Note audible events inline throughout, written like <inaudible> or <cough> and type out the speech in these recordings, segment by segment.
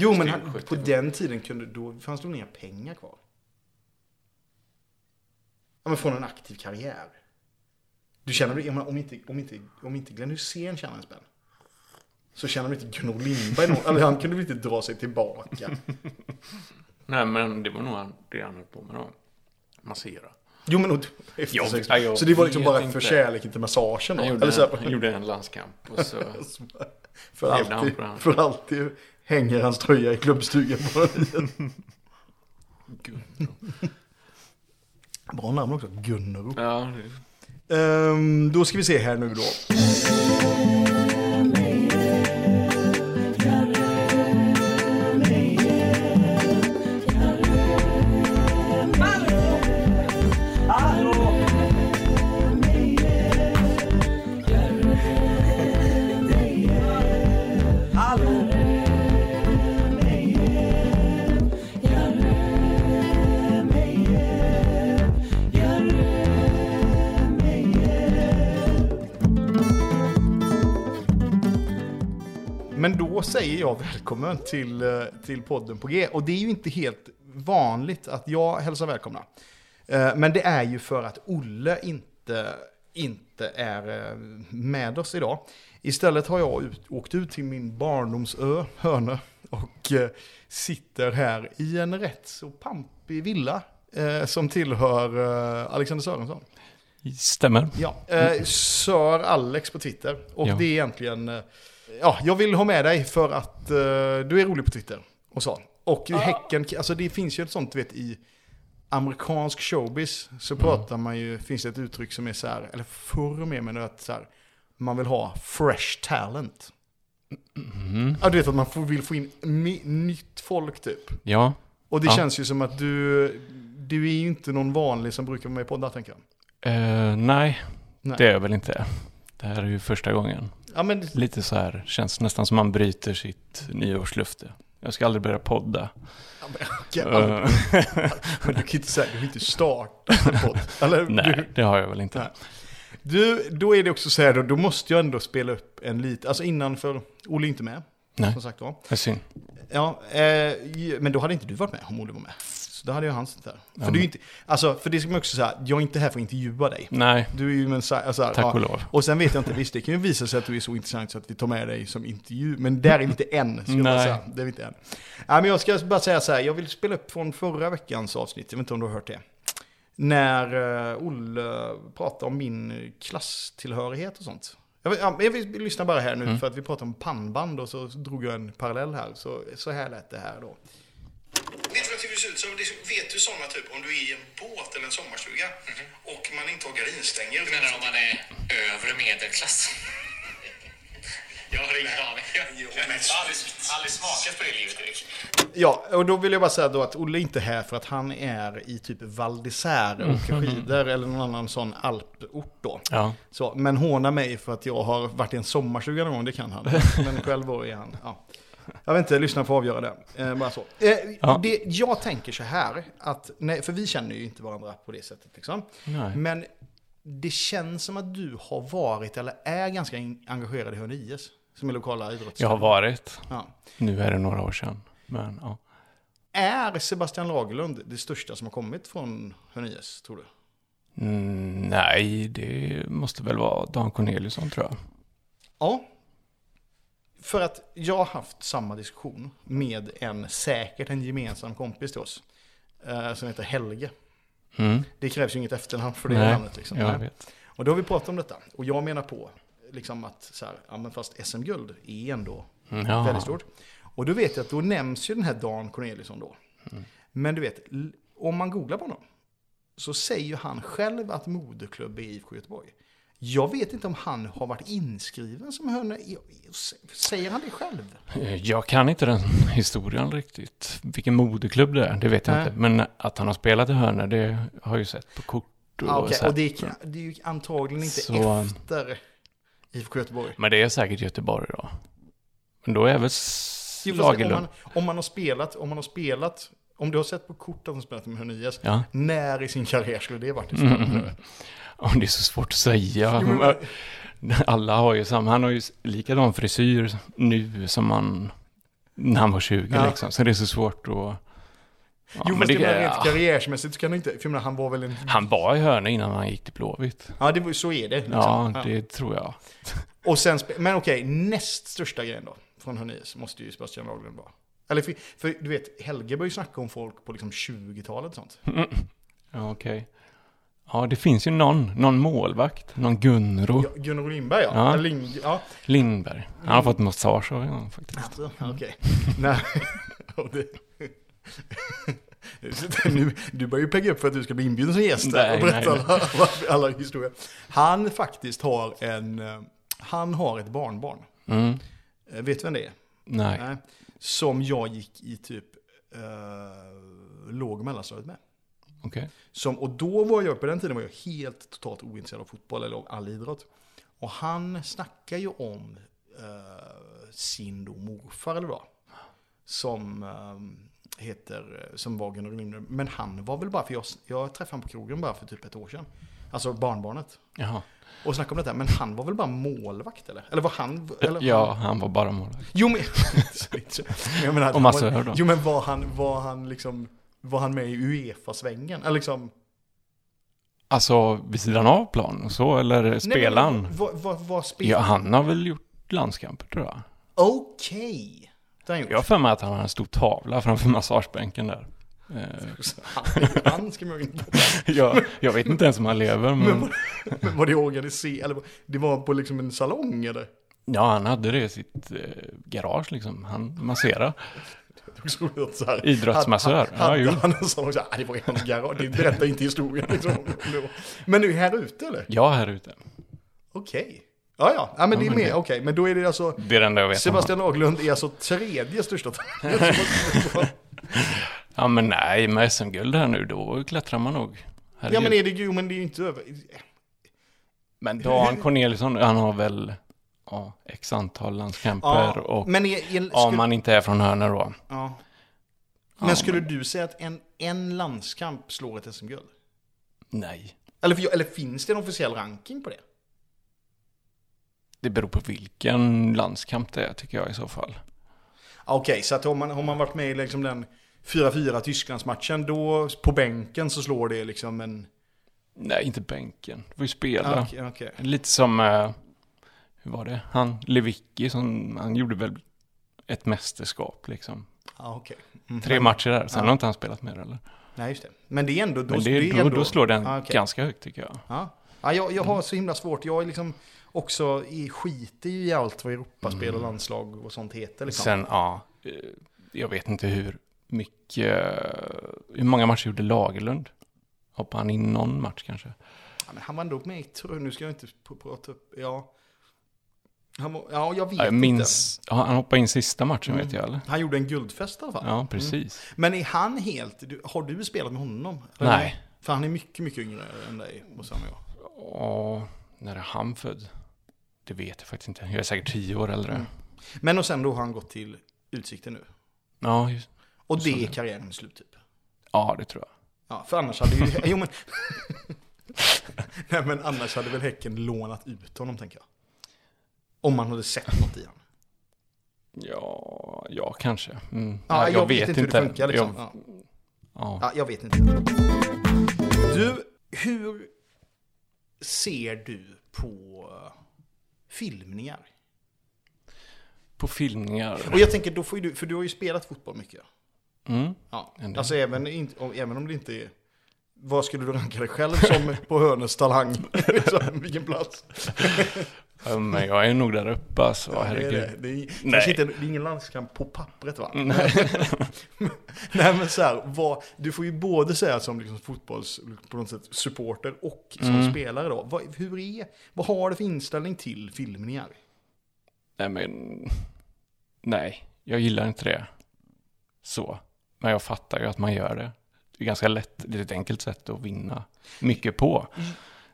Jo, men han, på den tiden kunde, då fanns det nog inga pengar kvar. Ja, men från en aktiv karriär. Du känner, om, om, inte, om, inte, om inte Glenn Hysén tjänar en spänn. Så känner de inte Gunnar Lindberg någon, eller han kunde väl inte dra sig tillbaka. <laughs> Nej, men det var nog det han höll på med då. Massera. Jo men efter Jag- sex. jag Så det var liksom bara inte. för kärleken till massagen då? Han gjorde, Eller så här, han gjorde en landskamp och så... <laughs> för, alltid, för alltid hänger hans tröja i klubbstugan på Bra namn också, Gunnaro. Ja, det- Ehm, då ska vi se här nu då. Men då säger jag välkommen till, eh, till podden på G. Och det är ju inte helt vanligt att jag hälsar välkomna. Eh, Men det är ju för att Olle inte, inte är eh, med oss idag. Istället har jag ut, åkt ut till min barndomsö, Hönö, och sitter här i en rätt så pampig villa som tillhör Alexander Sörensson. stämmer. Ja, Sir Alex på Twitter. Och Ja. det är egentligen, ja, jag vill ha med dig för att eh, du är rolig på Twitter. Och så. Och Häcken, alltså det finns ju ett sånt, du vet, i amerikansk showbiz så pratar man ju, finns det ett uttryck som är så här, eller förr med men att så här, man vill ha fresh talent. Mm. Ja, du vet att man får, vill få in nytt folk typ. Ja, Och det Ja. känns ju som att du, du är ju inte någon vanlig som brukar vara med i poddar tänker jag. eh, nej, Nej. det är jag väl inte. Det här är ju första gången. Ja men Lite så här, känns nästan som man bryter sitt nyårslöfte. Jag ska aldrig börja podda. Okej, Eh, <laughs> Men du kan inte säga, du vill inte starta en podd. Eller? nej, Du, det har jag väl inte. Nej. du, då är det också så här då, då måste jag ändå spela upp en lite, alltså innan för Olle är inte med. Nej. Som sagt var. Det är synd. Ja, eh, men då hade inte du varit med om Olle var med. Då hade jag han suttit där. För Ja, inte, alltså för det ska man också säga, jag är inte här för att intervjua dig. Nej, Du är ju en så alltså, tack och lov. Och sen vet jag inte, visst det kan ju visa sig att du är så intressant så att vi tar med dig som intervju. Men där är vi inte än, ska Nej. säga. Det är vi inte än. Ja, men jag ska bara säga så här, jag vill spela upp från förra veckans avsnitt, jag vet inte om du har hört det. När uh, Olle pratade om min klasstillhörighet och sånt. Jag vill, ja, jag vill lyssna bara här nu Mm. för att vi pratade om pannband och så drog jag en parallell här. Så, så här lät det här då. Vet du vad det ser ut som? Vet du sådana typ om du är i en båt eller en sommarstuga och man inte har gardinstänger? Du menar om man är övre medelklass? <laughs> Jag har ingen aning. Jag har aldrig, aldrig smakat på det livet, Erik. Ja, och då vill jag bara säga då att Olle är inte här för att han är i typ Val d'Isère och åker skidor eller någon annan sån alport då. Ja, Så, men håna mig för att jag har varit i en sommarstuga någon gång, det kan han. <laughs> Men själv var är han, ja. Jag vet inte, lyssna får avgöra det. Eh, bara så. Eh, Ja. det. Jag tänker så här, att, nej, för vi känner ju inte varandra på det sättet liksom. nej. Men det känns som att du har varit eller är ganska engagerad i Hörn IS. Som är lokala idrotts. Jag har varit. Ja. Nu är det några år sedan. Men ja. Är Sebastian Lagerlund det största som har kommit från Hörn IS, tror du? Mm, nej, det måste väl vara Dan Corneliusson tror jag. Ja. För att jag har haft samma diskussion med en, säkert en gemensam kompis till oss. Eh, som heter Helge. Mm. Det krävs ju inget efternamn för det Nej, namnet. Liksom. Jag vet. Och då har vi pratat om detta. Och jag menar på liksom att så här, ja men fast SM-guld är ändå Mm, Ja. väldigt stort. Och då vet jag att då nämns ju den här Dan Corneliusson då. Mm. Men du vet, om man googlar på honom så säger han själv att moderklubb är IFK Göteborg. Jag vet inte om han har varit inskriven som hörna. i- Säger han det själv? Jag kan inte den historien riktigt. Vilken moderklubb det är, det vet jag Nej. inte. Men att han har spelat i Hörna, det har jag ju sett på kort. Och, Ah, här. och det, är, det ju antagligen inte Så- efter IFK Göteborg. Men det är säkert Göteborg då. Men då är väl fast om, Lagerlund. man, om man har spelat, om man har spelat, om du har sett på kort att de spelat med Hörnias, Ja. när i sin karriär skulle det varit Mm. <laughs> Ja, det är så svårt att säga. Jo, men- Alla har ju samma, han har ju likadan frisyr nu som han när han var 20 Ja. liksom. Så det är så svårt att... Ja, jo, men det, det, rent ja, karriärsmässigt så kan du inte, för menar, han var väl en... han var i hörna innan han gick till Blåvitt. Ja, det, så är det. Liksom. Ja, det tror jag. Och sen, men okej, näst största grejen då, från Hörnius, måste ju Sebastian Lagerlöf vara. Eller för, för du vet, Helge började ju snacka om folk på liksom 20-talet och sånt. Ja, okej. Ja, det finns ju någon, någon målvakt, någon Gunro Ja, Gunnar Lindberg ja. Ja. Ling, ja. Lindberg. Han har fått massage av honom faktiskt. Alltså, okej. Nej. Det... <laughs> nu, du börjar ju pegga upp för att du ska bli inbjuden som gäst här och Nej, berätta nej, alla, alla historier. Han faktiskt har en... eh, Han har ett barnbarn. Mm. Eh, Vet du vem det är? Nej. Nej. Som jag gick i typ eh, låg och mellanstadiet med. Okej. Som, och då var jag, på den tiden var jag helt totalt ointresserad av fotboll eller av all idrott. Och han snackar ju om eh, sin då morfar eller vad. Som eh, heter, som var Gunnar. Men han var väl bara, för jag, jag träffade honom på krogen bara för typ ett år sedan. Alltså barnbarnet. Jaha. Och snackade om detta, men han var väl bara målvakt eller? Eller var han? Eller, Ja, han var bara målvakt. Jo men... <laughs> jag menar, Och massör var- då. Jo men var han, var han liksom... Var han med i Uefa-svängen? Eller liksom... Alltså, vid sidan av plan och så, eller spelar Nej? Vad, vad, vad spelar Ja, han har väl gjort landskamper tror jag. Okej. Gjort. Jag har för mig att han har en stor tavla framför massagebänken där. Eh, Han, ska man inte... jag, jag vet inte ens om han lever, Men, men var- men var det organiserat? Eller det var på liksom en salong eller? ja, han hade det i sitt eh, garage liksom. Han masserade. Idrottsmassör. Ja, han en salong så här, "Ah, det var i hans garage. Det berättar inte historien liksom. Men nu här ute eller? Ja, här ute. Okej. Ja, ja. ja men det är det- Okej, men då är det alltså... Det är Sebastian Lagerlund är alltså tredje största talangen. <laughs> <laughs> Ja, men nej, med SM-guld här nu, då klättrar man nog. ja Herregud. men är det jo men det är ju inte över. Men Dan Corneliusson, han har väl ja, x antal landskamper Ja, och men är, är, om man inte är från Hörna då. ja. Ja, Men skulle du säga att en, en landskamp slår ett SM-guld? Nej, Eller, eller finns det en officiell ranking på det? det beror på vilken landskamp det är tycker jag i så fall. Ja, Okej, så att om man, har man varit med i liksom den 4-4 Tysklandsmatchen, då på bänken så slår det liksom en... Nej, inte bänken. Du får ju spela. Ja, Okej, okej. Lite som, eh, hur var det? Han, Lewicki, som, han gjorde väl ett mästerskap liksom. Ja, okej. Mm. Tre matcher där, sen Ja. har inte han spelat mer eller? Nej, just det. Men det är ändå... Då, Men det, är då, ändå, då slår den Ja, okej. ganska högt tycker jag. Ja. Ja, jag, jag har så himla svårt. Jag är liksom också i, skiter ju i allt vad Europaspel och landslag och sånt heter. Liksom. Sen, ja, eh, jag vet inte hur mycket, hur många matcher gjorde Lagerlund? Hoppade han in någon match kanske? Ja, men han var ändå med i tror Nu ska jag inte prata upp... Ja. Han var, ja, jag vet Ja, jag inte. minns, ja, han hoppade in sista matchen Mm. vet jag eller? Han gjorde en guldfest i alla fall. Ja, precis. Men är han helt... Har du spelat med honom? Nej. För han är mycket, mycket yngre än dig. Och samma jag. Och när är han född? Det vet jag faktiskt inte. Jag är säkert tio år äldre. Mm. Men och sen då har han gått till Utsikten nu. Ja, just, Och det är karriären slut typ. ja, det tror jag. Ja, för annars hade ju... <laughs> jo men... <laughs> Nej men annars hade väl Häcken lånat ut honom tänker jag. Om man hade sett något i honom. Ja, ja kanske. Mm. Ja, Nej, jag, vet inte hur det funkar liksom. Jag, Ja. ja. Ja, jag vet inte. Du, hur ser du på filmningar? På filmningar. Och jag tänker, då får ju du, för du har ju spelat fotboll mycket. Mm. Ja. Alltså även, in- även om det inte är... Vad skulle du ranka dig själv som på Hörnes talang? <laughs> Liksom, Vilken plats? <laughs> Men jag är nog där uppe alltså, Ja, det är herregud. det. Det är, Nej. inte, det är ingen landskamp på pappret va? Nej. <laughs> Nej men så här, vad, du får ju både säga som liksom fotbolls, på något sätt, supporter och som Mm. spelare då. Vad, hur är, vad har du för inställning till filmningar? Nej, men... Nej, jag gillar inte det. Så. Men jag fattar ju att man gör det. Det är ganska lätt, det är ett enkelt sätt att vinna mycket på.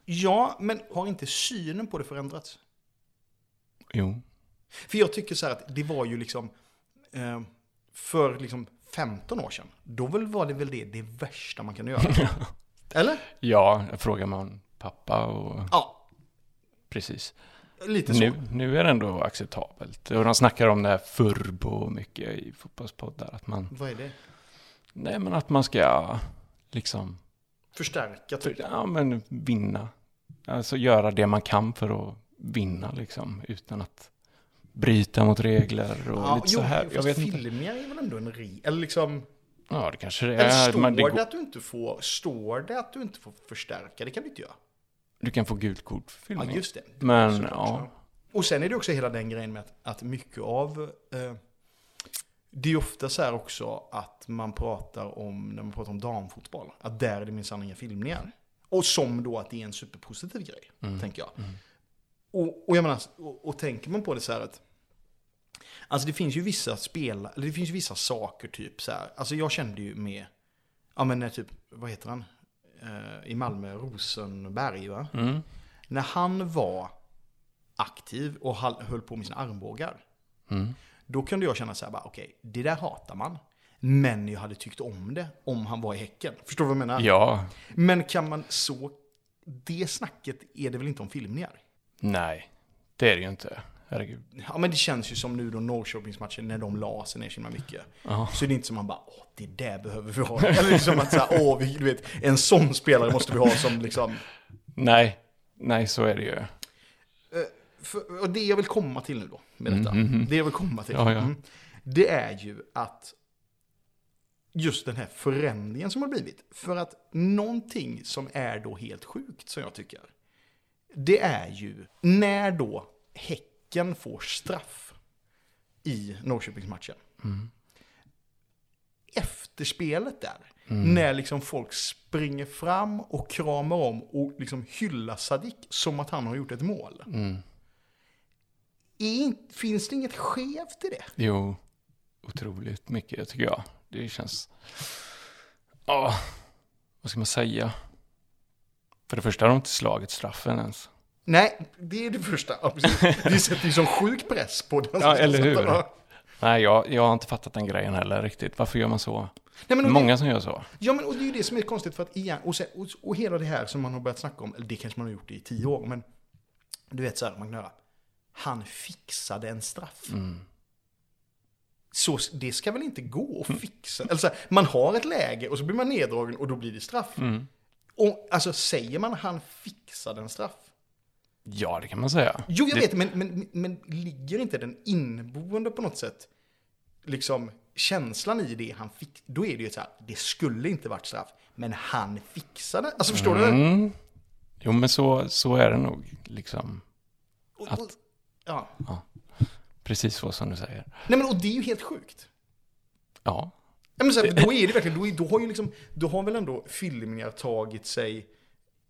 Ja, men har inte synen på det förändrats? Jo. För jag tycker så här att det var ju liksom, eh, för liksom 15 år sedan, då var det väl det, det värsta man kan göra. <laughs> Eller? Ja, frågar man pappa och Ja. precis. Lite så. Nu, nu är det ändå acceptabelt. Och de snackar om det här furbo mycket i fotbollspoddar. Att man, Vad är det? nej men att man ska liksom, Förstärka för, typ. ja men vinna. Alltså göra det man kan för att vinna liksom. Utan att bryta mot regler och Ja, lite jo, så här. Jag vet inte. filmningar är väl ändå en re... Eller liksom... Ja, det kanske det Eller är. står men det det, att du inte får... Står det att du inte får förstärka? Det kan du inte göra. Du kan få gult kort för Ja, filmning. just det. Men, Såklart, ja. Och sen är det också hela den grejen med att, att mycket av... Eh, det är ofta så här också att man pratar om, när man pratar om damfotboll, att där är det minsann inga filmningar. Och som då att det är en superpositiv grej, Mm. tänker jag. Och, och jag menar, och, och tänker man på det så här att Alltså det finns ju vissa spel, eller det finns ju vissa saker typ så här. Alltså jag kände ju med, ja men när typ, vad heter han? Eh, I Malmö, Rosenberg va? Mm. När han var aktiv och höll på med sina armbågar. Mm. Då kunde jag känna så här bara, okej, det där hatar man. Men jag hade tyckt om det om han var i Häcken. Förstår du vad jag menar? Ja, Men kan man så, det snacket är det väl inte om filmningar? nej. Det är det ju inte. Herregud. Ja men det känns ju som nu då Norrköpingsmatchen när de la sig ner så himla mycket. Ja. Så det är inte som man bara, åh det där behöver vi ha. Eller liksom att säga, åh vi, du vet, en sån spelare måste vi ha som liksom. Nej, nej så är det ju. För, och det jag vill komma till nu då, med detta. Mm, mm, mm. Det jag vill komma till. Ja, ja. mm, Det är ju att just den här förändringen som har blivit. För att någonting som är då helt sjukt som jag tycker. Det är ju när då Häcken får straff i Norrköpingsmatchen. Efterspelet där. När liksom folk springer fram och kramar om och liksom hyllar Sadik som att han har gjort ett mål. Mm. In- finns det inget skevt i det? Jo, otroligt mycket tycker jag. Det känns... Ja, vad ska man säga? För det första har de inte slagit straffen ens. Nej, det är det första. Ja. Det sätter ju sån sjuk press på den. Ja, eller hur? Ja. Nej, jag, jag har inte fattat den grejen heller riktigt. Varför gör man så? Nej, men Många det, som gör så. ja, men och det är ju det som är konstigt för att igen, och, sen, och, och hela det här som man har börjat snacka om, eller det kanske man har gjort i tio år, men du vet så här, man kan höra, han fixade en straff. Mm. Så det ska väl inte gå att fixa? Eller så här, man har ett läge och så blir man neddragen och då blir det straff. Mm. Och alltså säger man han fixade en straff? Ja, det kan man säga. Jo, jag det, vet, men, men, men ligger inte den inneboende på något sätt, liksom känslan i det han fick, då är det ju så här, det skulle inte varit straff, men han fixade. Alltså förstår du? Mm. Jo, men så, så är det nog. Liksom. Och, och, att- ja. Precis så som du säger. Nej men och det är ju helt sjukt. Ja. Ja, men så här, då är det verkligen, då, är, då har ju liksom, då har väl ändå filmningar tagit sig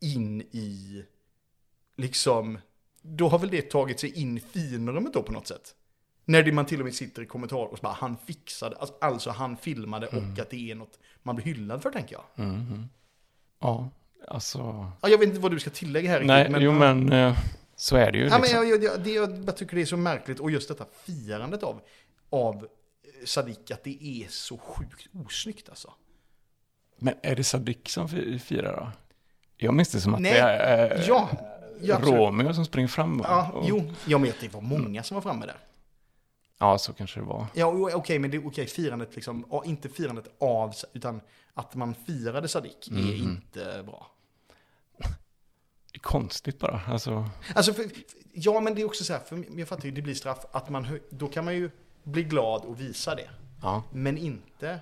in i, liksom, då har väl det tagit sig in i finrummet då på något sätt. När man till och med sitter i kommentar och så bara, han fixade, alltså, alltså han filmade och att det är något man blir hyllad för tänker jag. Mhm. Ja, alltså. Ja, jag vet inte vad du ska tillägga här Nej, riktigt, jo men eh, så är det ju. Ja, men Liksom. jag, jag, jag, det, jag tycker det är så märkligt och just detta firandet av, av eh, Sadik, att det är så sjukt osnyggt alltså. Men är det Sadik som fi- firar då? Jag minns det som att Nej, det är eh, Ja, ja. Romeo som springer fram. va? Ja, Och- jo, jag vet det var många som var framme där. Ja, så kanske det var. Ja, okej, men det är okej, firandet liksom, ja, inte firandet av, utan att man firade Sadik är Mhm. inte bra. <laughs> Det är konstigt bara. Alltså, Alltså, för, ja, men det är också så här, för jag fattar ju, det blir straff, att man, då kan man ju bli glad och visa det. ja. Men inte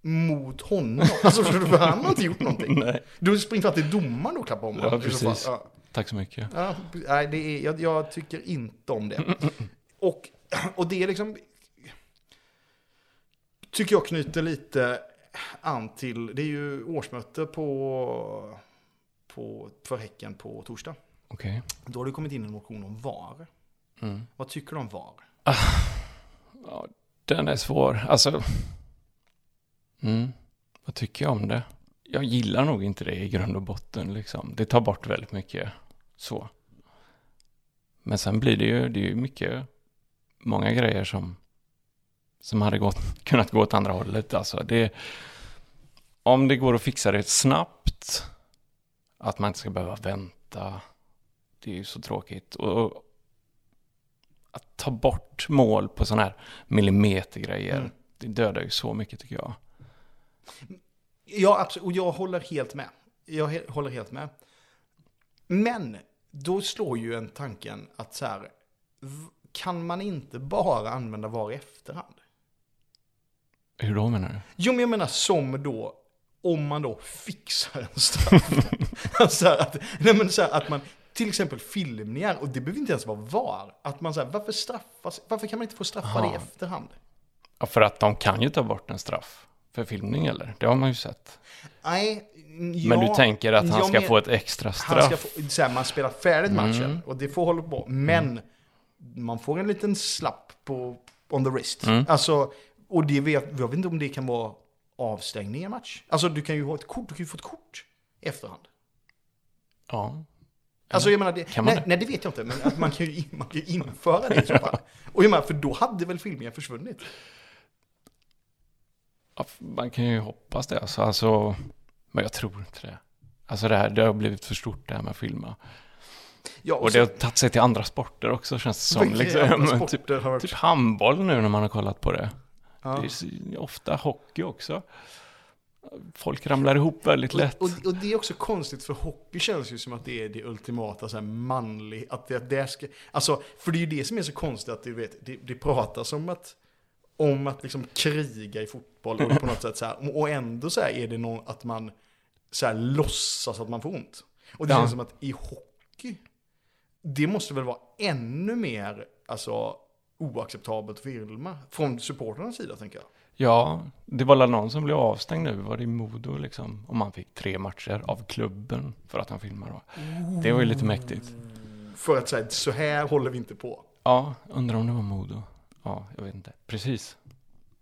mot honom. Alltså, för han har inte gjort någonting. <laughs> Nej. Du springer fram till domaren och klappar om Ja, honom. i så fall. precis. Ja. Tack så mycket. Ja, nej, det är, jag, jag tycker inte om det. <clears throat> Och, och det är liksom... Tycker jag knyter lite an till... Det är ju årsmöte på, på, för Häcken på torsdag. Okej. Då har det kommit in en motion om VAR. Mm. Vad tycker du om VAR? Ja, den är svår. Alltså, mm. vad tycker jag om det? Jag gillar nog inte det i grund och botten. Liksom. Det tar bort väldigt mycket så. Men sen blir det ju, det är ju mycket, många grejer som, som hade gått, <laughs> kunnat gå åt andra hållet. Alltså det, om det går att fixa det snabbt, att man inte ska behöva vänta, det är ju så tråkigt. Och, att ta bort mål på sådana här millimetergrejer. Mm. Det dödar ju så mycket tycker jag. Ja, absolut. Och jag håller helt med. Jag he- håller helt med. Men då slår ju en tanken att så här, kan man inte bara använda VAR i efterhand? Hur då menar du? Jo, men jag menar som då, om man då fixar en straff. <laughs> alltså att, nej men så här, att man, till exempel filmningar, och det behöver inte ens vara VAR. Att man säger, varför straffas, varför kan man inte få straffa det i Aha. efterhand? Ja, för att de kan ju ta bort en straff för filmning eller? Det har man ju sett. Nej, ja, Men du tänker att han ska men- få ett extra Han ska straff? få, så här, man spelar färdigt matchen Mm. och det får hålla på. Men man får en liten slapp på on the wrist. Mm. Alltså, och det vet, jag vet inte om det kan vara avstängning i match. Alltså du kan ju ha ett kort, du kan ju få ett kort i efterhand. Ja. Alltså jag menar, det, Kan man nej, det? nej det vet jag inte, men att man kan ju, man kan ju införa det i så fall. <laughs> Och jag menar, för då hade väl filmningen försvunnit? Man kan ju hoppas det. Alltså, alltså, men jag tror inte det. Alltså det här, det har blivit för stort det här med att filma. Ja, Och det har tagit sig till andra sporter också känns det som. Liksom. <laughs> typ, varit... typ handboll nu när man har kollat på det. ja. Det är så- ofta hockey också. Folk ramlar ihop väldigt lätt. Och, och, och det är också konstigt för hockey känns ju som att det är det ultimata så här manlig, att det, det ska, alltså för det är ju det som är så konstigt att du vet, det, det pratas om att, om att liksom kriga i fotboll och på något sätt så här, och ändå så här är det någon, att man så här låtsas att man får ont. Och det Ja. känns som att i hockey, det måste väl vara ännu mer, alltså oacceptabelt att filma från supporternas sida tänker jag. Ja, det var väl någon som blev avstängd nu. Var det i Modo liksom? Om man fick tre matcher av klubben för att han filmade. Det var ju lite mäktigt. För att säga så här håller vi inte på. Ja, undrar om det var Modo. Ja, jag vet inte. Precis.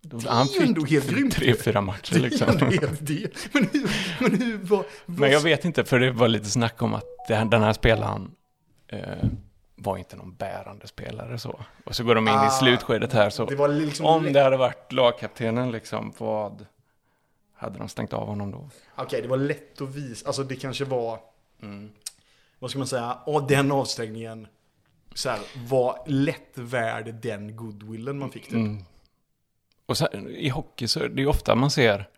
Det är ju ändå helt grymt. tre, fyra matcher Det är liksom. helt det. Men hur, men hur, vad, vad, Men jag vet inte, för det var lite snack om att den här spelaren eh, var inte någon bärande spelare så. Och så går de in Ah, i slutskedet här så. det var liksom... Om det hade varit lagkaptenen liksom, vad hade de stängt av honom då? Okej, det var lätt att visa. Alltså det kanske var, Mm. vad ska man säga, ja, den avstängningen så här, var lätt värd den goodwillen man fick typ. Mm. Och sen, i hockey så är det ju ofta man ser,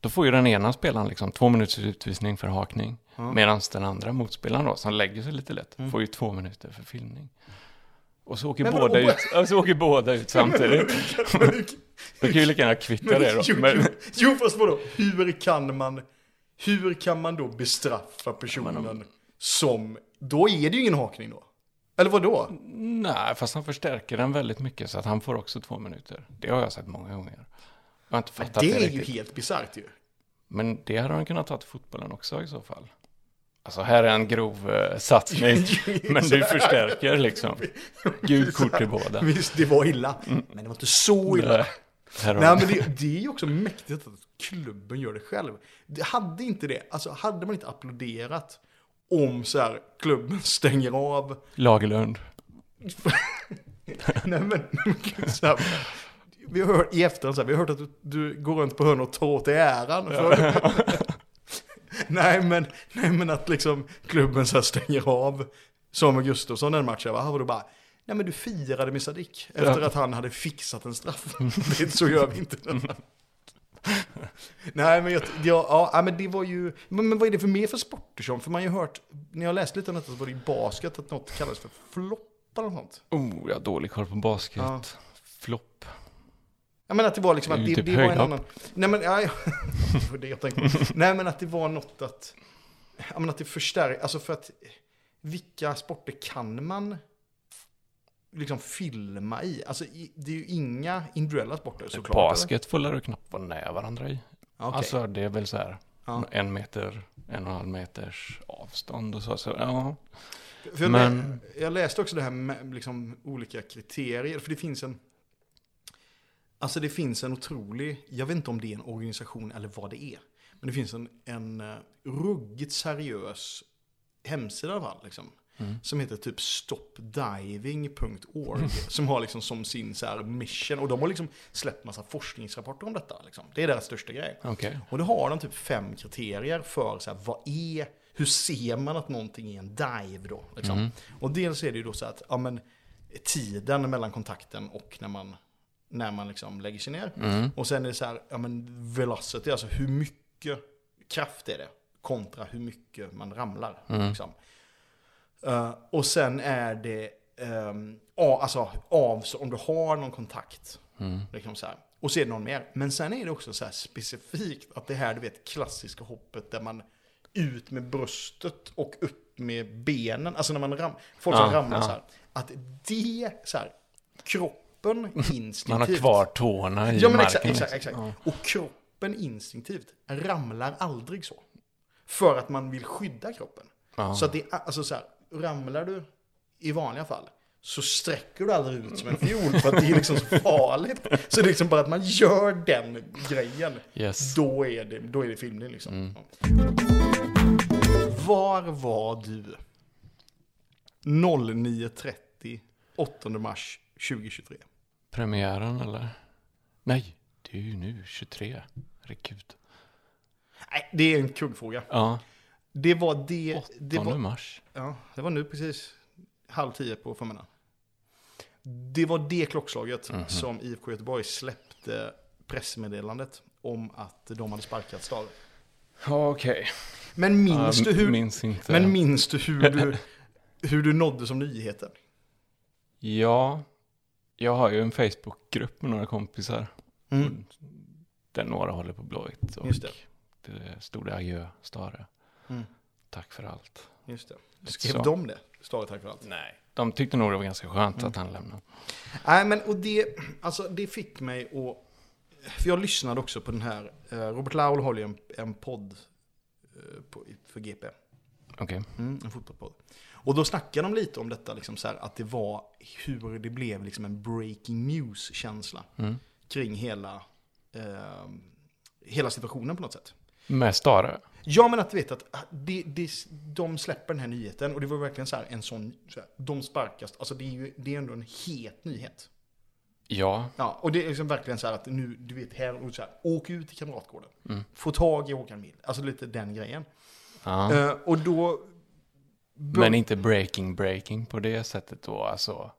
då får ju den ena spelaren liksom två minuters utvisning för hakning. Ja. Medan den andra motspelaren då, som lägger sig lite lätt, Mm. får ju två minuter för filmning. Och så åker, Men båda, vadå? ut, och så åker båda ut samtidigt. <laughs> Då kan ju lika gärna kvitta det då. jo, Men, jo, fast vadå? Hur kan man, hur kan man då bestraffa personen som, då är det ju ingen hakning då. Eller vad då? nej, fast han förstärker den väldigt mycket så att han får också två minuter. Det har jag sett många gånger. Jag har inte fattat Det det, är ju riktigt. helt bisarrt ju. Men det hade han kunnat ta till fotbollen också i så fall. Alltså här är en grov eh, satsning. <laughs> men du förstärker liksom. <laughs> Gult kort till båda. Visst, det var illa. Men det var inte så illa. Nej, Nej men det, det är ju också mäktigt att klubben gör det själv. Det hade inte det, alltså hade man inte applåderat om så här klubben stänger av. Lagerlund. <laughs> Nej men, så här, vi har hört i efterhand så här, vi har hört att du, du går runt på hörn och tar åt dig äran. För, <laughs> nej, men, nej men att liksom klubben så här stänger av Samuel Gustafsson en match. Jag bara, och då bara, nej men du firade med Sadik efter Ja. att han hade fixat en straff. <laughs> det, så gör vi inte. <laughs> nej men jag, ja, ja, men det var ju, men, men vad är det för mer för sporter som? För man har ju hört, när jag läste lite om detta så var det i basket att något kallas för flopp eller något sånt. Oh, jag har dålig koll på basket. Ja. Flopp. Jag menar att det var liksom att ju det, typ det var en annan... Nej men, ja, ja. <laughs> det det jag tänkte. Nej men att det var något att... Ja men att det förstärker, alltså för att... Vilka sporter kan man liksom filma i? Alltså det är ju inga individuella sporter såklart. Basket får du knappt vara nära varandra i. Okej. Alltså det är väl så här. Ja. En meter, en och en halv meters avstånd och så. så ja. Jag, Men- jag läste också det här med liksom olika kriterier. För det finns en... Alltså det finns en otrolig, jag vet inte om det är en organisation eller vad det är. Men det finns en, en eh, ruggigt seriös hemsida i alla fall. Liksom, Mm. Som heter typ stopdiving.org. <laughs> som har liksom som sin så här mission. Och de har liksom släppt massa forskningsrapporter om detta. Liksom. Det är deras största grej. Okej. Och då har de typ fem kriterier för så här, vad är, hur ser man att någonting är en dive då? Liksom. Mm. Och dels är det ju då så att, ja men, tiden mellan kontakten och när man, när man liksom lägger sig ner. Mm. Och sen är det så här, ja men velocity, alltså hur mycket kraft är det kontra hur mycket man ramlar. Mm. Liksom. Eh, och sen är det, um, alltså av, så om du har någon kontakt. Mm. Liksom så här. Och så är det någon mer. Men sen är det också så här specifikt att det här, du vet, klassiska hoppet där man ut med bröstet och upp med benen. Alltså när man ram, folk som Ja, ramlar ja. så här. Att det, så här, kroppen instinktivt. <laughs> Man har kvar tårna i Ja men marken. exakt, exakt, exakt. Och kroppen instinktivt ramlar aldrig så. För att man vill skydda kroppen. Ja. Så att det är, alltså så här, ramlar du i vanliga fall så sträcker du aldrig ut som en fiol för att det är liksom så farligt. Så det är liksom bara att man gör den grejen. Yes. Då är det, då är det filmning liksom. Mm. Var var du 09.30 8 mars 2023? Premiären eller? Nej, det är ju nu 23. Herregud. Nej, det är en kuggfråga. Ja, Det var det... 8 det var, mars. Ja, det var nu precis halv tio på förmiddagen. Det var det klockslaget Mhm. som IFK Göteborg släppte pressmeddelandet om att de hade sparkat Stare. Ja, Okej. Men minns Ja, du hur, Minns inte. men minns du hur du, <laughs> hur du nådde som nyheten? Ja, jag har ju en Facebookgrupp med några kompisar. Mm. Där några håller på Blåvitt. Och Just det. det stod det adjö, Stare. Mm. Tack för allt. Just det. Lite Skrev så. de det? Stare tack för allt. Nej. De tyckte nog det var ganska skönt Mm. att han lämnade. Nej, men och det, alltså, det fick mig att... För jag lyssnade också på den här... eh, Robert Laul håller ju en, en podd eh, på, för GP. Okej. Mm, en fotbollspodd. Och då snackade de lite om detta, liksom så här, att det var hur det blev liksom en breaking news-känsla Mm. kring hela, eh, hela situationen på något sätt. Med Stare? Ja, men att du vet att det, det, de släpper den här nyheten och det var verkligen så här en sån, så här, de sparkas, alltså det är ju det är ändå en het nyhet. Ja. Ja, och det är liksom verkligen så här att nu, du vet, här, och så här, åk ut till Kamratgården. Mm. Få tag i Håkan Mild, alltså lite den grejen. ja. Eh, och då... Men inte breaking breaking på det sättet då. Alltså,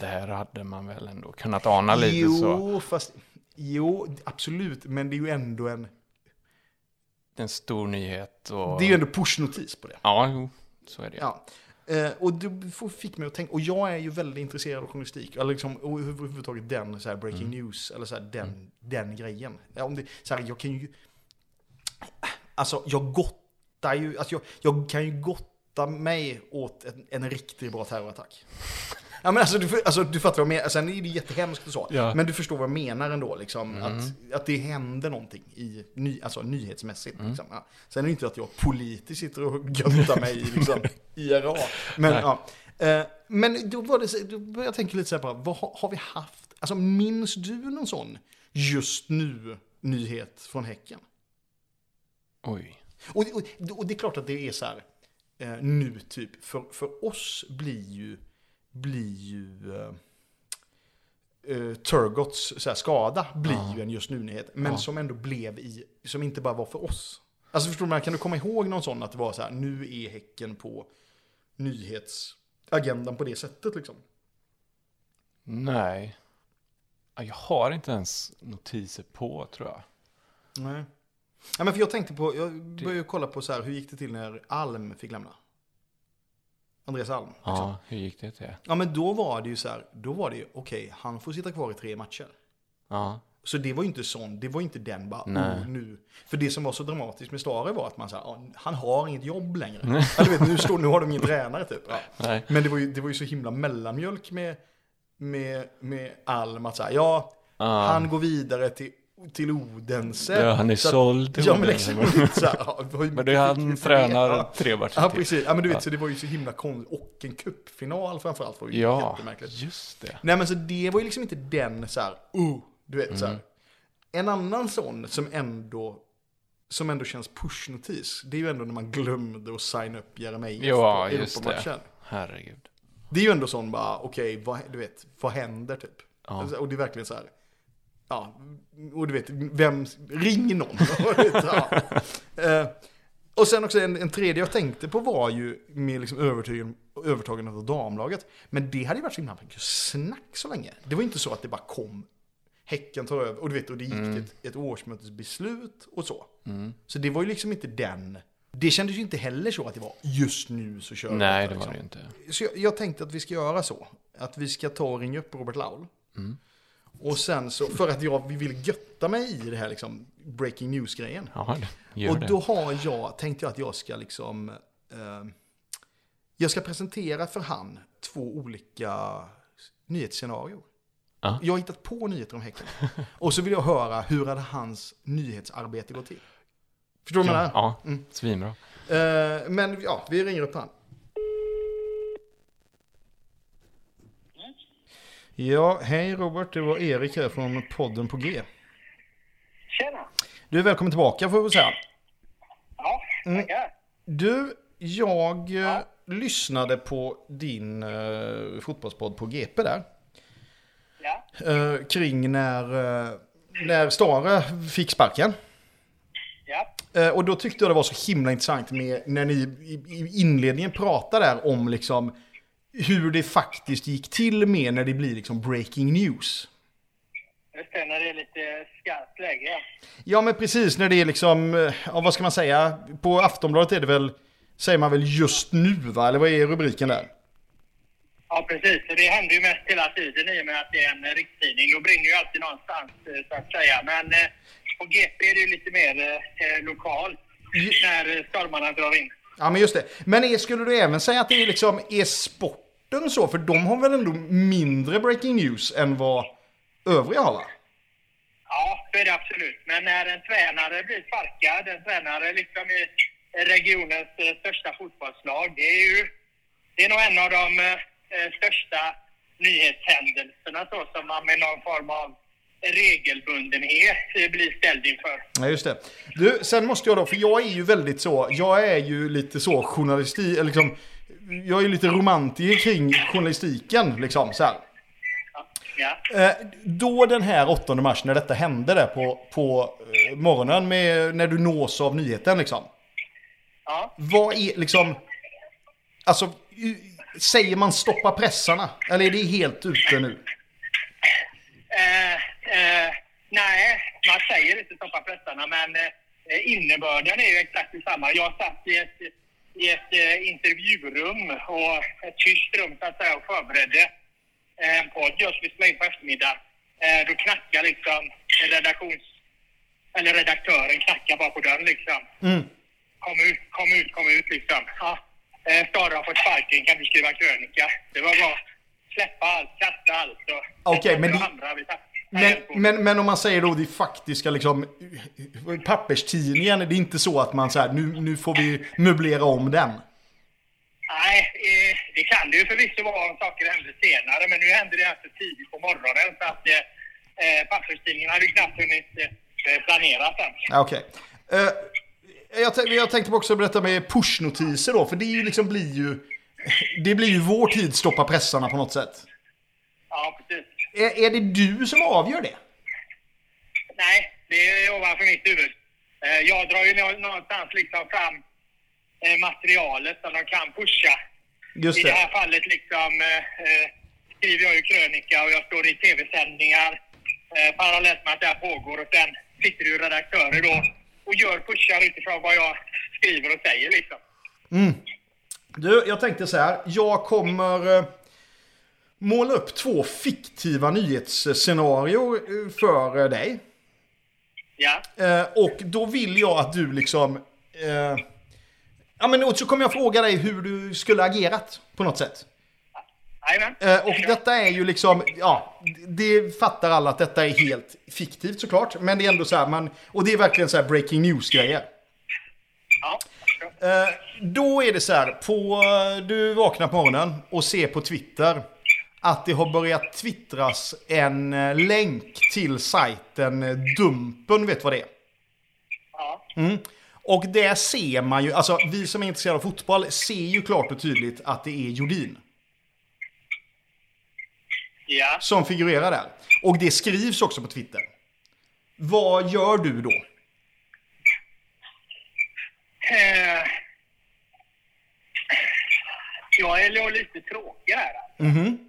där hade man väl ändå kunnat ana lite jo, så. fast... Jo, absolut. Men det är ju ändå en... En stor nyhet och... Det är ju ändå pushnotis på det. Ja, jo. Så är det. Ja. Eh, och det fick mig att tänka, och jag är ju väldigt intresserad av journalistik, eller liksom, och överhuvudtaget den så här breaking Mm. news, eller så här, den, den grejen. Ja, om det, så här, jag kan ju, alltså jag gottar ju, alltså jag, jag kan ju gotta mig åt en, en riktigt bra terrorattack. Ja men alltså du, alltså, du fattar vad jag menar, sen är det jättehemskt och så, Ja. men du förstår vad jag menar ändå, liksom, Mm. att, att det händer någonting i, ny, alltså nyhetsmässigt. Mm. Liksom. Ja. Sen är det inte att jag politiskt sitter och göttar mig <laughs> i liksom, IRA. Men, Nej. ja. Eh, men då, var det, då började jag tänka lite så här på, vad har, har vi haft? Alltså minns du någon sån just nu nyhet från Häcken? Oj. Och, och, och det är klart att det är så här, eh, nu typ, för, för oss blir ju, blir ju eh, Turgots så här, skada blir Ja. ju en just nu-nyhet. Men Ja. som ändå blev i, som inte bara var för oss. Alltså förstår du, man, kan du komma ihåg någon sån att det var så här, nu är Häcken på nyhetsagendan på det sättet liksom? Nej. Ja, Jag har inte ens notiser på, tror jag. Nej. Ja, men för jag tänkte på, jag började kolla på så här, hur gick det till när Alm fick lämna? Andreas Alm. Liksom. Ja, hur gick det till? Ja men då var det ju så här, då var det ju okej, han får sitta kvar i tre matcher. Ja. Så det var ju inte sån, det var ju inte den bara, oh, nu. För det som var så dramatiskt med Stare var att man sa, "Ja, han har inget jobb längre. ja, du vet, nu, står, nu har de ingen tränare typ. Ja. Nej. Men det var, ju, det var ju så himla mellanmjölk med, med, med Alm att säga, ja, Ja. han går vidare till, till Odense. Ja, han är Så såld till Ja men liksom, <laughs> så här, ja, Men det är han tränar? Ja. tre matcher Ja, precis. Ja, men du vet, Ja. så det var ju så himla konstigt. Och en cupfinal framförallt var ju Ja, jättemärkligt. just det. Nej, men så det var ju liksom inte den så här, oh, du vet så här. Mm. En annan sån som ändå, som ändå känns pushnotis, det är ju ändå när man glömde att signa upp Jeremejeff Ja, på just det. Europamatchen. Herregud. Det är ju ändå sån bara, okej, vad, du vet, vad händer typ? Ja. Och det är verkligen så här, ja, och du vet, vem, ring någon. <laughs> ja. eh, och sen också en, en tredje jag tänkte på var ju med liksom övertygelsen, övertagen av damlaget. Men det hade ju varit så himla mycket snack så länge. Det var inte så att det bara kom Häcken tar över och du vet, och det gick till ett, ett årsmötesbeslut och så. Så det var ju liksom inte den. Det kändes ju inte heller så att det var just nu så kör vi Nej, detta, det var liksom. det ju inte. Så jag, jag tänkte att vi ska göra så. Att vi ska ta och ringa upp Robert Laul. Och sen så, för att jag vi vill götta mig i det här liksom breaking news-grejen. Ja, Och då har jag, tänkt jag att jag ska liksom, eh, jag ska presentera för han två olika nyhetsscenarier. Ja. Jag har hittat på nyheter om Häcken. Och så vill jag höra hur hade hans nyhetsarbete gått till. Förstår du vad jag menar? Ja, svinbra. Eh, men ja, vi ringer upp han. Ja, hej Robert, det var Erik här från podden på G. Tjena! Du är välkommen tillbaka får vi säga. Ja, tackar. Du, jag eh, lyssnade på din eh, fotbollspodd på GP där. Ja, Eh, kring när, eh, när Stare fick sparken. ja, Eh, och då tyckte jag det var så himla intressant med när ni i inledningen pratade där om liksom hur det faktiskt gick till med när det blir liksom breaking news. just det. När det är lite skarpt läge. ja. Men precis när det är liksom, eh, ja, vad ska man säga, på Aftonbladet är det väl, säger man väl just nu va? Eller vad är rubriken där? Ja, precis. Det händer ju mest hela tiden i och med att det är en rikstidning. Då brinner ju alltid någonstans, eh, så att säga. Men eh, på GP är det ju lite mer eh, lokalt när stormarna drar in. Ja men just det. Men är, skulle du även säga att det är liksom, är sporten så? För de har väl ändå mindre breaking news än vad övriga har va? Ja, så är det absolut. Men när en tränare blir sparkad, en tränare liksom i regionens eh, största fotbollslag, det är ju det är nog en av de eh, största nyhetshändelserna så som man med någon form av regelbundenhet eh, blir ställd inför. Ja, just det. Du, sen måste jag då, för jag är ju väldigt så, jag är ju lite så journalistik, eller liksom, jag är lite romantiker kring journalistiken liksom så här. Ja, Eh, då den här 8 mars när detta hände där på, på eh, morgonen med, när du nås av nyheten liksom. ja. Vad är liksom, alltså, säger man stoppa pressarna? Eller är det helt ute nu? Eh, eh, nej, man säger inte stoppa pressarna, men eh, innebörden är ju exakt detsamma. Jag satt i ett, i ett eh, intervjurum och ett tyst rum så att säga och förberedde eh, en podd jag skulle spela in på eftermiddagen. Eh, då knackar liksom redaktions... Eller redaktören knackar bara på dörren liksom. Mm. Kom ut, kom ut, kom ut liksom. Ja, eh, Stare har fått sparken, kan du skriva krönika? Det var bara släppa allt, kasta allt och... Okej, men och det- andra Men, men, men om man säger då det faktiska liksom, papperstidningen, det är inte så att man säger nu, nu får vi möblera om den. Nej, eh, det kan det ju förvisso vara om saker händer senare, men nu hände det alltså tidigt på morgonen så att eh, eh, papperstidningen hade ju knappt hunnit eh, planera sen. Ja, Okej. Eh, jag, jag tänkte också berätta med pushnotiser då, för det är ju liksom blir ju... Det blir ju vår tid stoppa pressarna på något sätt. Ja, precis. Är, är det du som avgör det? Nej, det är ovanför mitt huvud. Eh, jag drar ju nå- någonstans liksom fram eh, materialet som de kan pusha. Just I det här fallet liksom eh, skriver jag ju krönika och jag står i tv-sändningar eh, parallellt med att det här pågår och sen sitter ju redaktörer då och gör pushar utifrån vad jag skriver och säger liksom. Du, jag tänkte så här. Jag kommer måla upp två fiktiva nyhetsscenarier eh, för eh, dig. Ja, Eh, och då vill jag att du liksom... Eh, ja men och så kommer jag fråga dig hur du skulle agerat på något sätt. Eh, och detta är ju liksom, ja, det fattar alla att detta är helt fiktivt såklart. Men det är ändå så här, man, och det är verkligen så här breaking news-grejer. Ja. Då är det så här, på, du vaknar på morgonen och ser på Twitter att det har börjat twittras en eh, länk till sajten eh, Dumpen, vet vad det är? Ja. Mm. Och där ser man ju, alltså vi som är intresserade av fotboll ser ju klart och tydligt att det är Jordin Ja. som figurerar där. Och det skrivs också på Twitter. Vad gör du då? Eh, jag är lite tråkig här. Mhm. Jag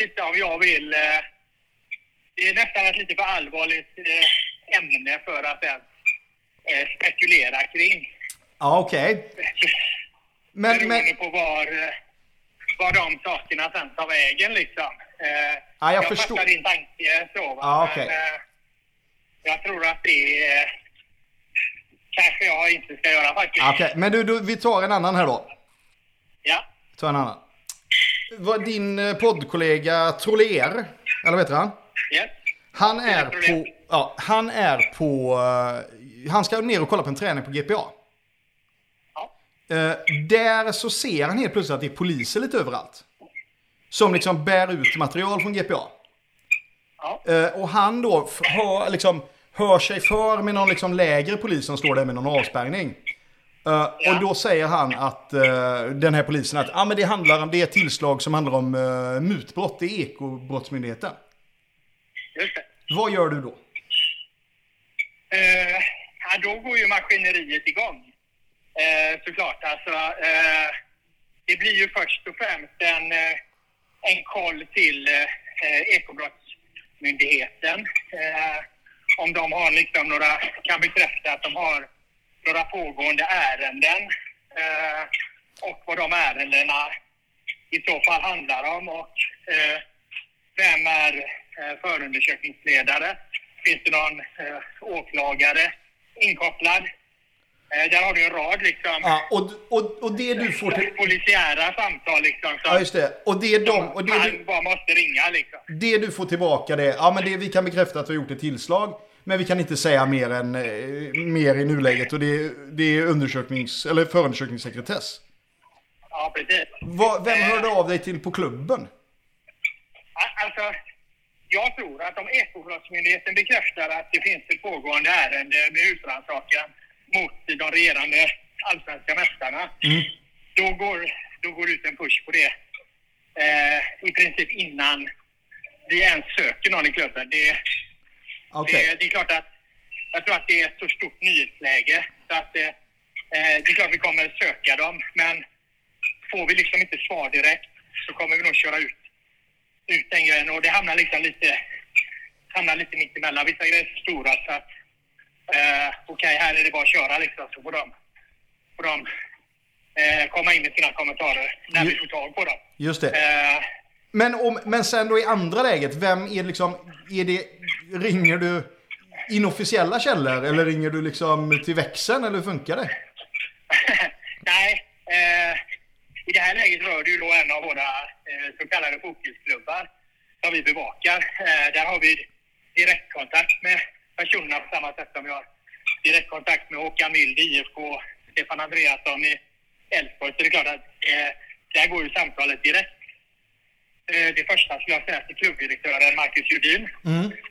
inte om jag vill... Eh, det är nästan ett lite för allvarligt eh, ämne för att ens eh, spekulera kring. Ja, okej. <laughs> Men, Beroende men, på var, var de sakerna sen tar vägen liksom. Ja, jag förstår. fattar din tanke så va. Ja, okej. Men, jag tror att det eh, kanske jag inte ska göra faktiskt. okej. men du, du, vi tar en annan här då. Ja. Vi tar en annan. Vad din eh, poddkollega Troller, eller vad heter han? Yes. Han är på, ja, han är på, eh, han ska ner och kolla på en träning på GPA. Ja. Eh, där så ser han helt plötsligt att det är poliser lite överallt. Som liksom bär ut material från GPA. Ja. Och han då hör, liksom, hör sig för med någon liksom lägre polis som står där med någon avspärrning. Ja. Och då säger han att eh, den här polisen att ah, men det handlar om det är tillslag som handlar om uh, mutbrott. Är Ekobrottsmyndigheten. Just det. Vad gör du då? Eh, ja, då går ju maskineriet igång. Eh, såklart. Alltså, eh, det blir ju först och främst en, en koll till eh, Ekobrottsmyndigheten. Om de har liksom några, kan bekräfta att de har några pågående ärenden eh, och vad de ärendena i så fall handlar om och eh, vem är eh, förundersökningsledare? Finns det någon eh, åklagare inkopplad? Eh, där har du en rad liksom Ja, och, och, och det du får till... polisiära samtal liksom. Som, Ja, just det. Och det, de, och det, man du, bara måste ringa liksom. det du får tillbaka det, ja men det, vi kan bekräfta att vi har gjort ett tillslag. Men vi kan inte säga mer, än, eh, mer i nuläget och det, det är undersöknings, eller förundersökningssekretess. Ja, precis. Vad, vem hörde av dig till på klubben? Alltså, jag tror att om Ekobrottsmyndigheten bekräftar att det finns ett pågående ärende med husrannsakan mot de regerande allsvenska mästarna, då, går, då går ut en push på det. Eh, I princip innan vi ens söker någon i klubben. Det, Okej. det, det är klart att jag tror att det är ett så stort nyhetsläge så att eh, eh, det är klart vi kommer söka dem, men får vi liksom inte svar direkt så kommer vi nog köra ut, ut den grejen och det hamnar liksom lite, hamnar lite mitt emellan. Vissa grejer är så stora så att eh, okej, här är det bara att köra liksom så får de, får de eh, komma in med sina kommentarer när vi får tag på dem. Just det. Eh, men, om, men sen då i andra läget, vem är det liksom, är det, ringer du inofficiella källor eller ringer du liksom till växeln eller hur funkar det? <laughs> Nej, eh, i det här läget rör det ju då en av våra eh, så kallade fokusklubbar som vi bevakar. Eh, där har vi direktkontakt med personerna på samma sätt som vi har direktkontakt med Håkan Mild i IFK, Stefan Andreasson i Elfsborg. Så det är klart att eh, där går ju samtalet direkt. Eh, det första skulle jag säga till klubbdirektören Marcus Judin.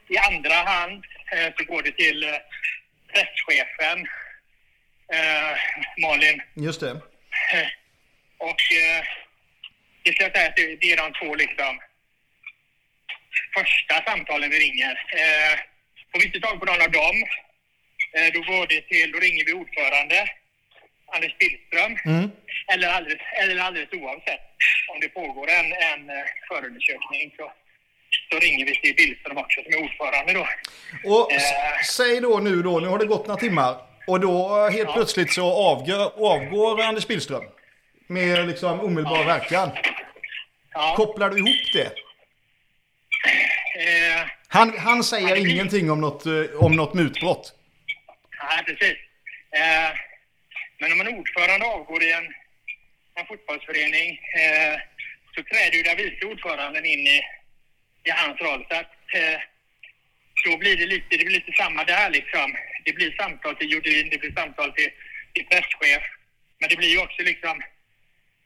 I andra hand eh, så går det till eh, presschefen Malin Just det. Och det ska jag säga att det, är de två liksom första samtalen vi ringer. Får vi inte tag på någon av dem, då går det till, då ringer vi ordförande Anders Billström. Eller, alldeles, eller alldeles oavsett om det pågår en, en eh, förundersökning så, så ringer vi till Billström också som är ordförande då. Och Eh. säg då nu då, nu har det gått några timmar. Och då helt plötsligt så avgör, avgår Anders Billström. Med liksom omedelbar verkan. Ja, Kopplar du ihop det? eh, Han, han säger ingenting om något, eh, om något mutbrott. Nej, precis. Eh, men om en ordförande avgår i en, en fotbollsförening eh, så träder ju den vice ordföranden in i, i hans roll. Så att, eh, då blir det lite, det blir lite samma där liksom. Det blir samtal till Jordin, det blir samtal till, till presschef. Men det blir ju också liksom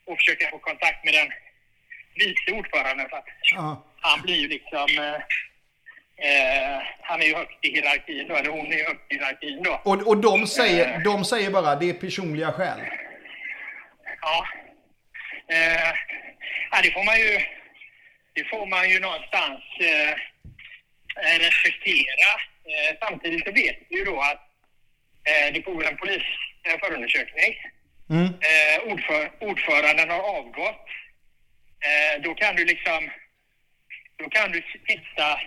att försöka få kontakt med den vice ordföranden. Så att Ja. han blir ju liksom... Eh, eh, han är ju högt i hierarkin då, eller hon är ju högt i hierarkin då. Och, och de, säger, de säger bara det är personliga skäl. Ja. Eh, ja, det får man ju... Det får man ju någonstans eh, eh, respektera. Eh, samtidigt så vet vi ju då att eh, det pågår en polis eh. Mm. Eh, ordför, ordföranden har avgått. eh, då kan du liksom, då kan du titta,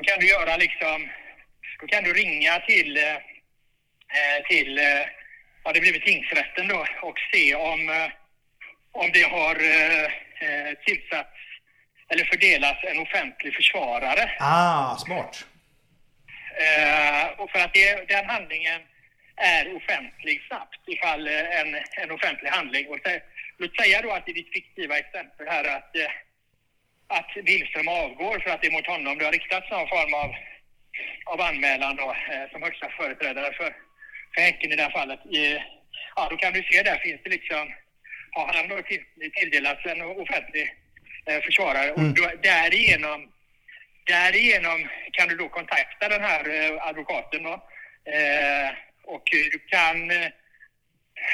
då kan du göra liksom, då kan du ringa till, eh, till, eh, ja det blir väl tingsrätten då och se om, eh, om det har tillsatts eller fördelats en offentlig försvarare. Ah, smart. Och för att det, den handlingen är offentlig snabbt ifall en, en offentlig handling. Och låt säga då att i ditt fiktiva exempel här att, att Billström avgår för att det är mot honom det har riktats någon form av, av anmälan då, eh, som högsta företrädare för, för Häcken i det här fallet. I, ja, då kan du se där finns det liksom, har han då till, tilldelats en offentlig eh, försvarare och då, därigenom Därigenom kan du då kontakta den här eh, advokaten då. Eh, och du kan, eh,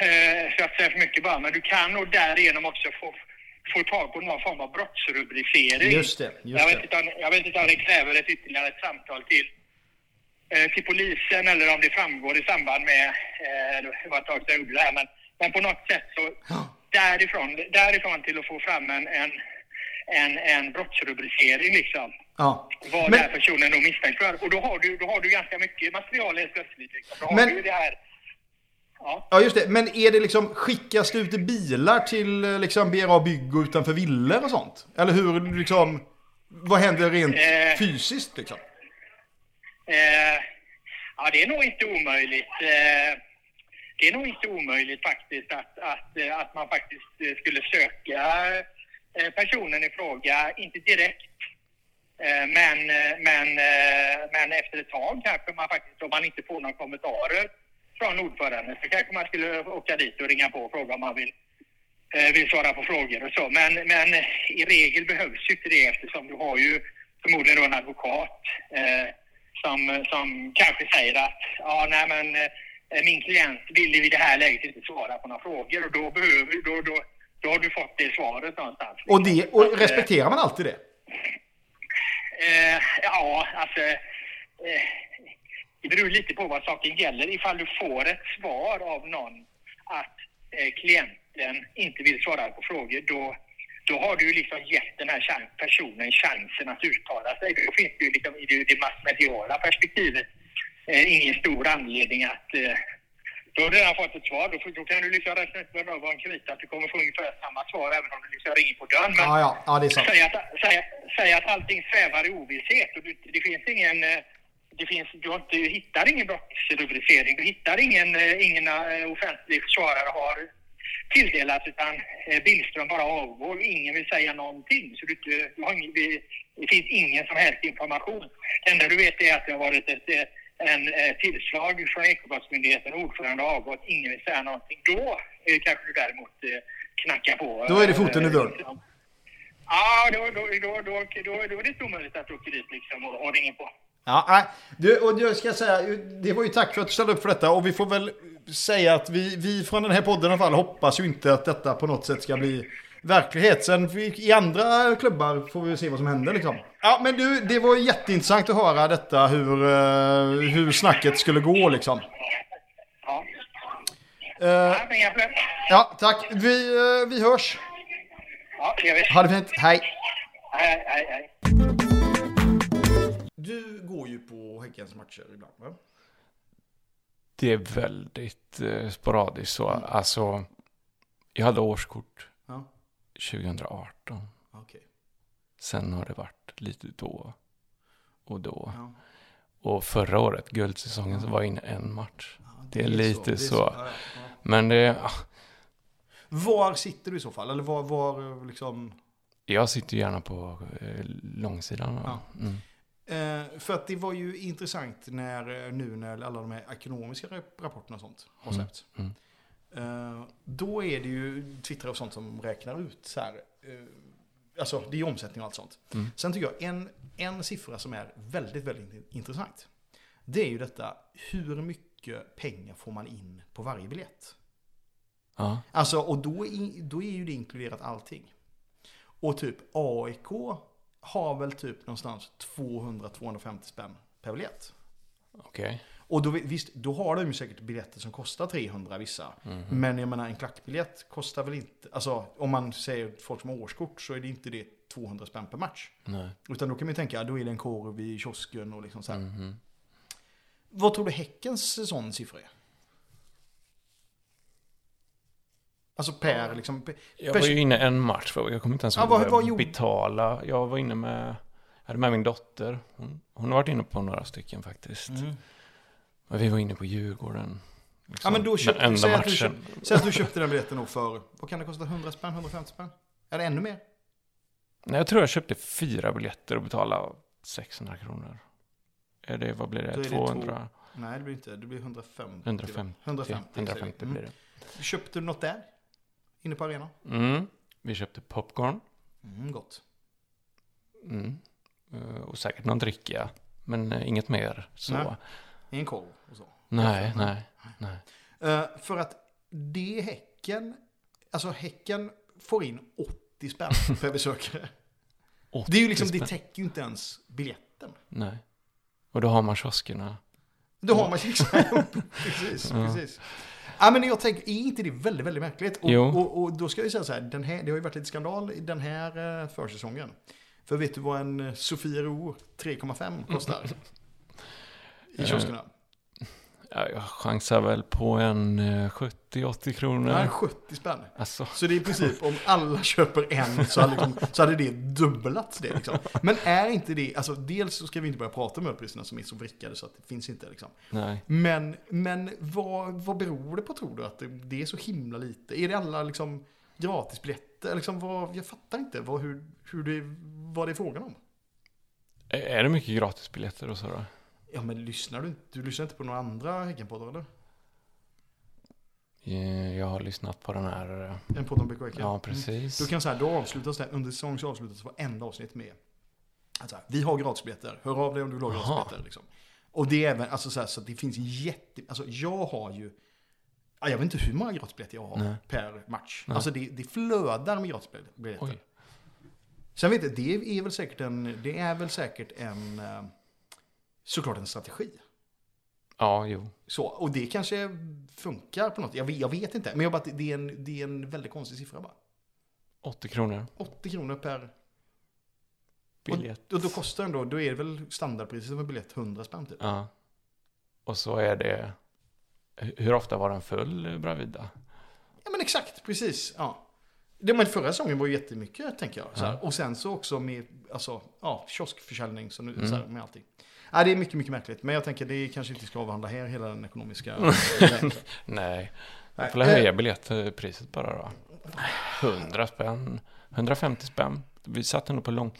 eh, ska jag säga för mycket bara, men du kan nog därigenom också få, få tag på någon form av brottsrubricering. Just det, just jag, vet inte om, jag vet inte om det kräver ett ytterligare ett samtal till, eh, till polisen eller om det framgår i samband med, eh, det var ett tag sedan jag gjorde det här, men, men på något sätt så därifrån, därifrån till att få fram en, en, en, en brottsrubricering liksom Ja. vad Men- den här personen då misstänks för. Och då har du, då har du ganska mycket material helt plötsligt. Liksom. Då har Men- du det här. Ja. Ja, just det. Men är det liksom, skickas det ut bilar till eh, liksom BRA Bygg och utanför villor och sånt? Eller hur, liksom, vad händer rent Eh. fysiskt liksom? Eh, ja, det är nog inte omöjligt. Eh, det är nog inte omöjligt faktiskt att, att, eh, att man faktiskt eh, skulle söka personen i fråga, inte direkt. Men, men, men efter ett tag kanske man faktiskt, om man inte får några kommentarer från ordföranden, så kanske man skulle åka dit och ringa på och fråga om man vill, eh, vill svara på frågor och så. Men, men i regel behövs ju inte det eftersom du har ju förmodligen en advokat eh, som, som kanske säger att ja, nej men eh, min klient vill i det här läget inte svara på några frågor och då behöver då, då, då har du fått det svaret någonstans. Och, det, och eh, respekterar man alltid det? Eh, ja, alltså... Det beror lite på vad saken gäller. Ifall du får ett svar av någon att eh, klienten inte vill svara på frågor, då, då har du liksom gett den här chan- personen chansen att uttala sig. Då finns det ju liksom i det, det massmediala perspektivet eh, ingen stor anledning att... Eh, då har du redan fått ett svar. Då, då kan du liksom räkna ut med över en krita att du kommer få ungefär samma svar även om du liksom ringer på dörren. Men, Ja, ja, ja det. Säg att, säg, säg att allting svävar i ovisshet och du, det finns ingen... eh, Det finns, du, har du hittar ingen brottsrubricering, du hittar ingen, eh, ingen eh, offentlig försvarare har tilldelats utan eh, Billström bara avgår. Ingen vill säga någonting. Så du, du har ingen, det, finns ingen som helst information. Det enda du vet är att det har varit ett, en eh, tillslag från Ekobrottsmyndigheten ordförande har avgått. Ingen vill säga någonting. Då eh, kanske du däremot eh, knackar på. Då är det foten i dörren. Ja, då, då, då, då, då, då är det inte omöjligt att du åker dit liksom och, och ringer på. Ja, nej. Du, och jag ska säga, det var ju tack för att du ställde upp för detta och vi får väl säga att vi, vi från den här podden i alla fall hoppas ju inte att detta på något sätt ska bli verklighet. Sen i andra klubbar får vi se vad som händer liksom. Ja, men du, det var jätteintressant att höra detta hur, eh, hur snacket skulle gå liksom. Ja, problem. ja, tack. Vi, eh, vi hörs. Ja, det gör vi. Ha det fint. Hej. Hej, hej, hej. Du går ju på Häckens matcher ibland va? Det är väldigt eh, sporadiskt så. Alltså, jag hade årskort Ja, 2018. okej. Sen har det varit lite då och då. Ja. Och förra året, guldsäsongen, så var jag inne en match. Ja, Det är lite så. Ja, ja. Men det, ah, Var sitter du i så fall? Eller var, var liksom... jag sitter gärna på eh, långsidan. Ja. Mm. Eh, för att det var ju intressant när, eh, nu när alla de här ekonomiska rap- rapporterna och sånt har Mm, släppts. mm. Eh, då är det ju Twitter och sånt som räknar ut så här. Eh, alltså det är ju omsättning och allt sånt. Mm. Sen tycker jag en, en siffra som är väldigt, väldigt intressant. Det är ju detta, hur mycket pengar får man in på varje biljett? Ja. Alltså, och då, är- då är ju det inkluderat allting. Och typ AIK har väl typ någonstans 200-250 spänn per biljett. Okej. Och då, visst, då har de ju säkert biljetter som kostar 300 vissa. Mhm. Men jag menar en klackbiljett kostar väl inte, alltså om man säger folk som har årskort så är det inte det 200 spänn per match. Nej. Utan då kan man ju tänka, då är det en korv i kiosken och liksom så här. Mhm. Vad tror du Häckens sån siffra är? Alltså per liksom. Per, Jag var ju inne en match, för jag kommer inte ens Ja, ihåg vad- vad betala. Jag var inne med, jag hade med min dotter. Hon, hon har varit inne på några stycken faktiskt. Mm. Men vi var inne på Djurgården. liksom, Ja men då den köpte, enda säg att, du köpte, säg att du köpte den biljetten då för, vad kan det kosta, 100 spänn, 150 spänn? Eller ännu mer? Nej, jag tror jag köpte fyra biljetter och betalade 600 kronor. Är det, vad blir det? Det 200? Nej det blir inte, det blir 150. 150. 150, 150 mm. blir det. Köpte du något där? Inne på arenan? Mm. Vi köpte popcorn. Mm, gott. Mm. Eh, Och säkert någon dricka. Men eh, inget mer så. Nej. Nej, En korv och så. nej, Kaffe. nej. Eh, för att det Häcken, alltså Häcken får in 80 spänn <laughs> per besökare. Det är ju liksom, det täcker ju inte ens biljetten. Nej. Och då har man kioskerna. Då har man liksom, <laughs> <laughs> precis, precis. Ja, men jag tänker, är inte det väldigt, väldigt märkligt? Och, och, och då ska jag säga så här, den här, det har ju varit lite skandal i den här eh, försäsongen. För vet du vad en eh, Sofiero 3,5 kostar? I Eh, kioskerna? Ja, jag chansar väl på en eh, 70-80 kronor. Nej, 70 spänn. Alltså, Så det är i princip om alla köper en så hade, liksom, så hade det dubblats det liksom. Men är inte det, alltså dels så ska vi inte börja prata om ölpriserna som är så vrickade så att det finns inte liksom. nej. Men, men vad, vad beror det på tror du att det, det är så himla lite? Är det alla liksom gratisbiljetter? Liksom vad, jag fattar inte vad, hur, hur det, vad det är frågan om. Är är det mycket gratisbiljetter och så då? Ja men lyssnar du inte? Du lyssnar inte på några andra Häckenpoddar eller? Eh, Jag har lyssnat på den här. eh, En podd om BK Häcken? Ja, Mm. precis. Då kan jag säga, då avslutas det, under säsong så avslutas varenda avsnitt med alltså, vi har gratisbiljetter, hör av dig om du vill ha gratisbiljetter. Liksom. Och det är även, alltså så, här, så det finns jätte, alltså jag har ju, ja, jag vet inte hur många gratisbiljetter jag har Nej. per match. Nej. Alltså det, det flödar med gratisbiljetter. Oj. Sen vet jag, det är väl säkert en, det är väl säkert en, eh, såklart en strategi. Ja, jo. Så, och det kanske funkar på något, jag vet, jag vet inte. Men jag bara, det är en, det är en väldigt konstig siffra bara. 80 kronor 80 kronor per biljett. Och då kostar den då, då är det väl standardpriset för biljett 100 spänn typ. Ja. Och så är det... Hur ofta var den full, Bravida? Ja men exakt, precis. Ja. Det, men förra säsongen var ju jättemycket tänker jag. Ja. Och sen så också med alltså, ja, kioskförsäljning så nu, Mm. så här, med allting. Ja, det är mycket, mycket märkligt. Men jag tänker det kanske inte ska avhandla här hela den ekonomiska. <laughs> Nej. Jag får höja biljettpriset bara då. 100 spänn. 150 spänn. Vi satt ändå på lång...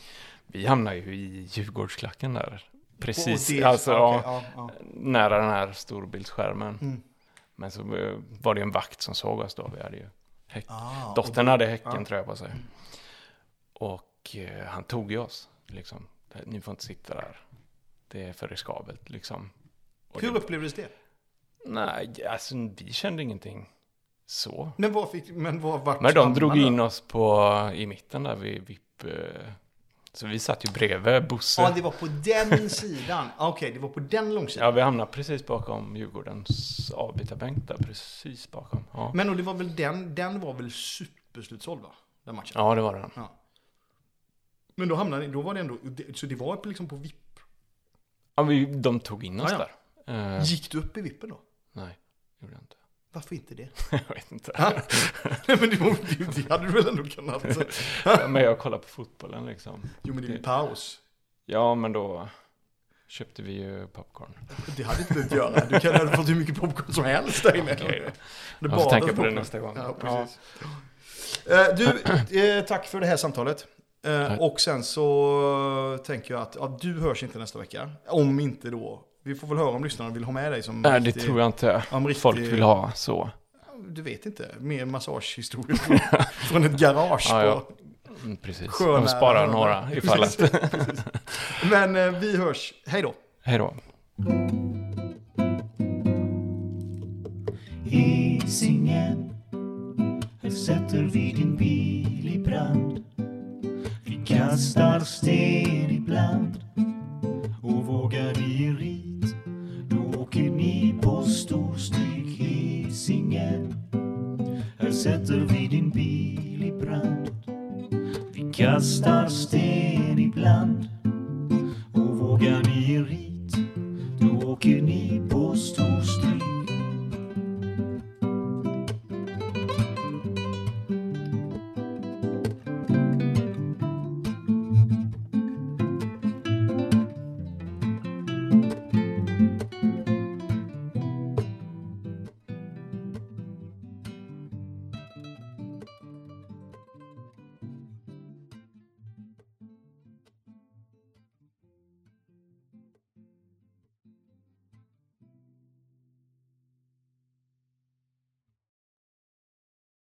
Vi hamnade ju i Djurgårdsklacken där. Precis, det- alltså ja, ja, ja, nära den här storbildsskärmen. Mm. Men så eh, var det en vakt som såg oss då. Vi hade ju häck... Ah, Dottern då- hade häcken ja. tror jag på sig. Och eh, han tog ju oss. Liksom. Ni får inte sitta där. Det är för riskabelt liksom. Och Hur det, upplevdes det? Nej, alltså vi kände ingenting så. Men vad fick, men vad vart Men de drog då? in oss på, i mitten där vid VIP. eh, Så vi satt ju bredvid Bosse. Ja, det var på den <laughs> sidan. Ah, Okej, det var på den långsidan. Ja, vi hamnade precis bakom Djurgårdens avbytarbänk där, precis bakom. Ja, Men och det var väl den, den var väl superslutsåld va? Den matchen. ja det var den. Men då hamnade ni, då var det ändå, så det var liksom på VIP. Ja, vi, de tog in oss Ja, där. Eh, Gick du upp i vippen då? nej, gjorde jag inte. Varför inte det? <laughs> jag vet inte. Nej men det, var, det, det hade du väl ändå kunnat? <laughs> Ja, men jag kollar på fotbollen liksom. Jo men det är ju paus. Ja, men då köpte vi ju popcorn. Det hade inte behövt göra. Du kan ha fått hur mycket popcorn som helst där inne. Det Jag får tänka på det popcorn. nästa gång. Ja, precis. Eh, Du, eh, tack för det här samtalet. Eh, Tack. och sen så tänker jag att ja, du hörs inte nästa vecka. Om inte då. Vi får väl höra om lyssnarna vill ha med dig som Nej, det riktig- tror jag inte om riktig- folk vill ha så. Du vet inte. Mer massagehistorier från, <laughs> ett garage. Ja, ja. Mm, precis. Sköna- De sparar några <laughs> ifall att... <laughs> Men eh, vi hörs. Hej då. Hej då. Hisingen sätter vi din bil i brand. Vi kastar sten ibland och vågar vi rit, då åker ni på storstryk Hisingen. Här sätter vi din bil i brand. Vi kastar sten ibland. Och vågar ni er rit då åker ni på storstryk.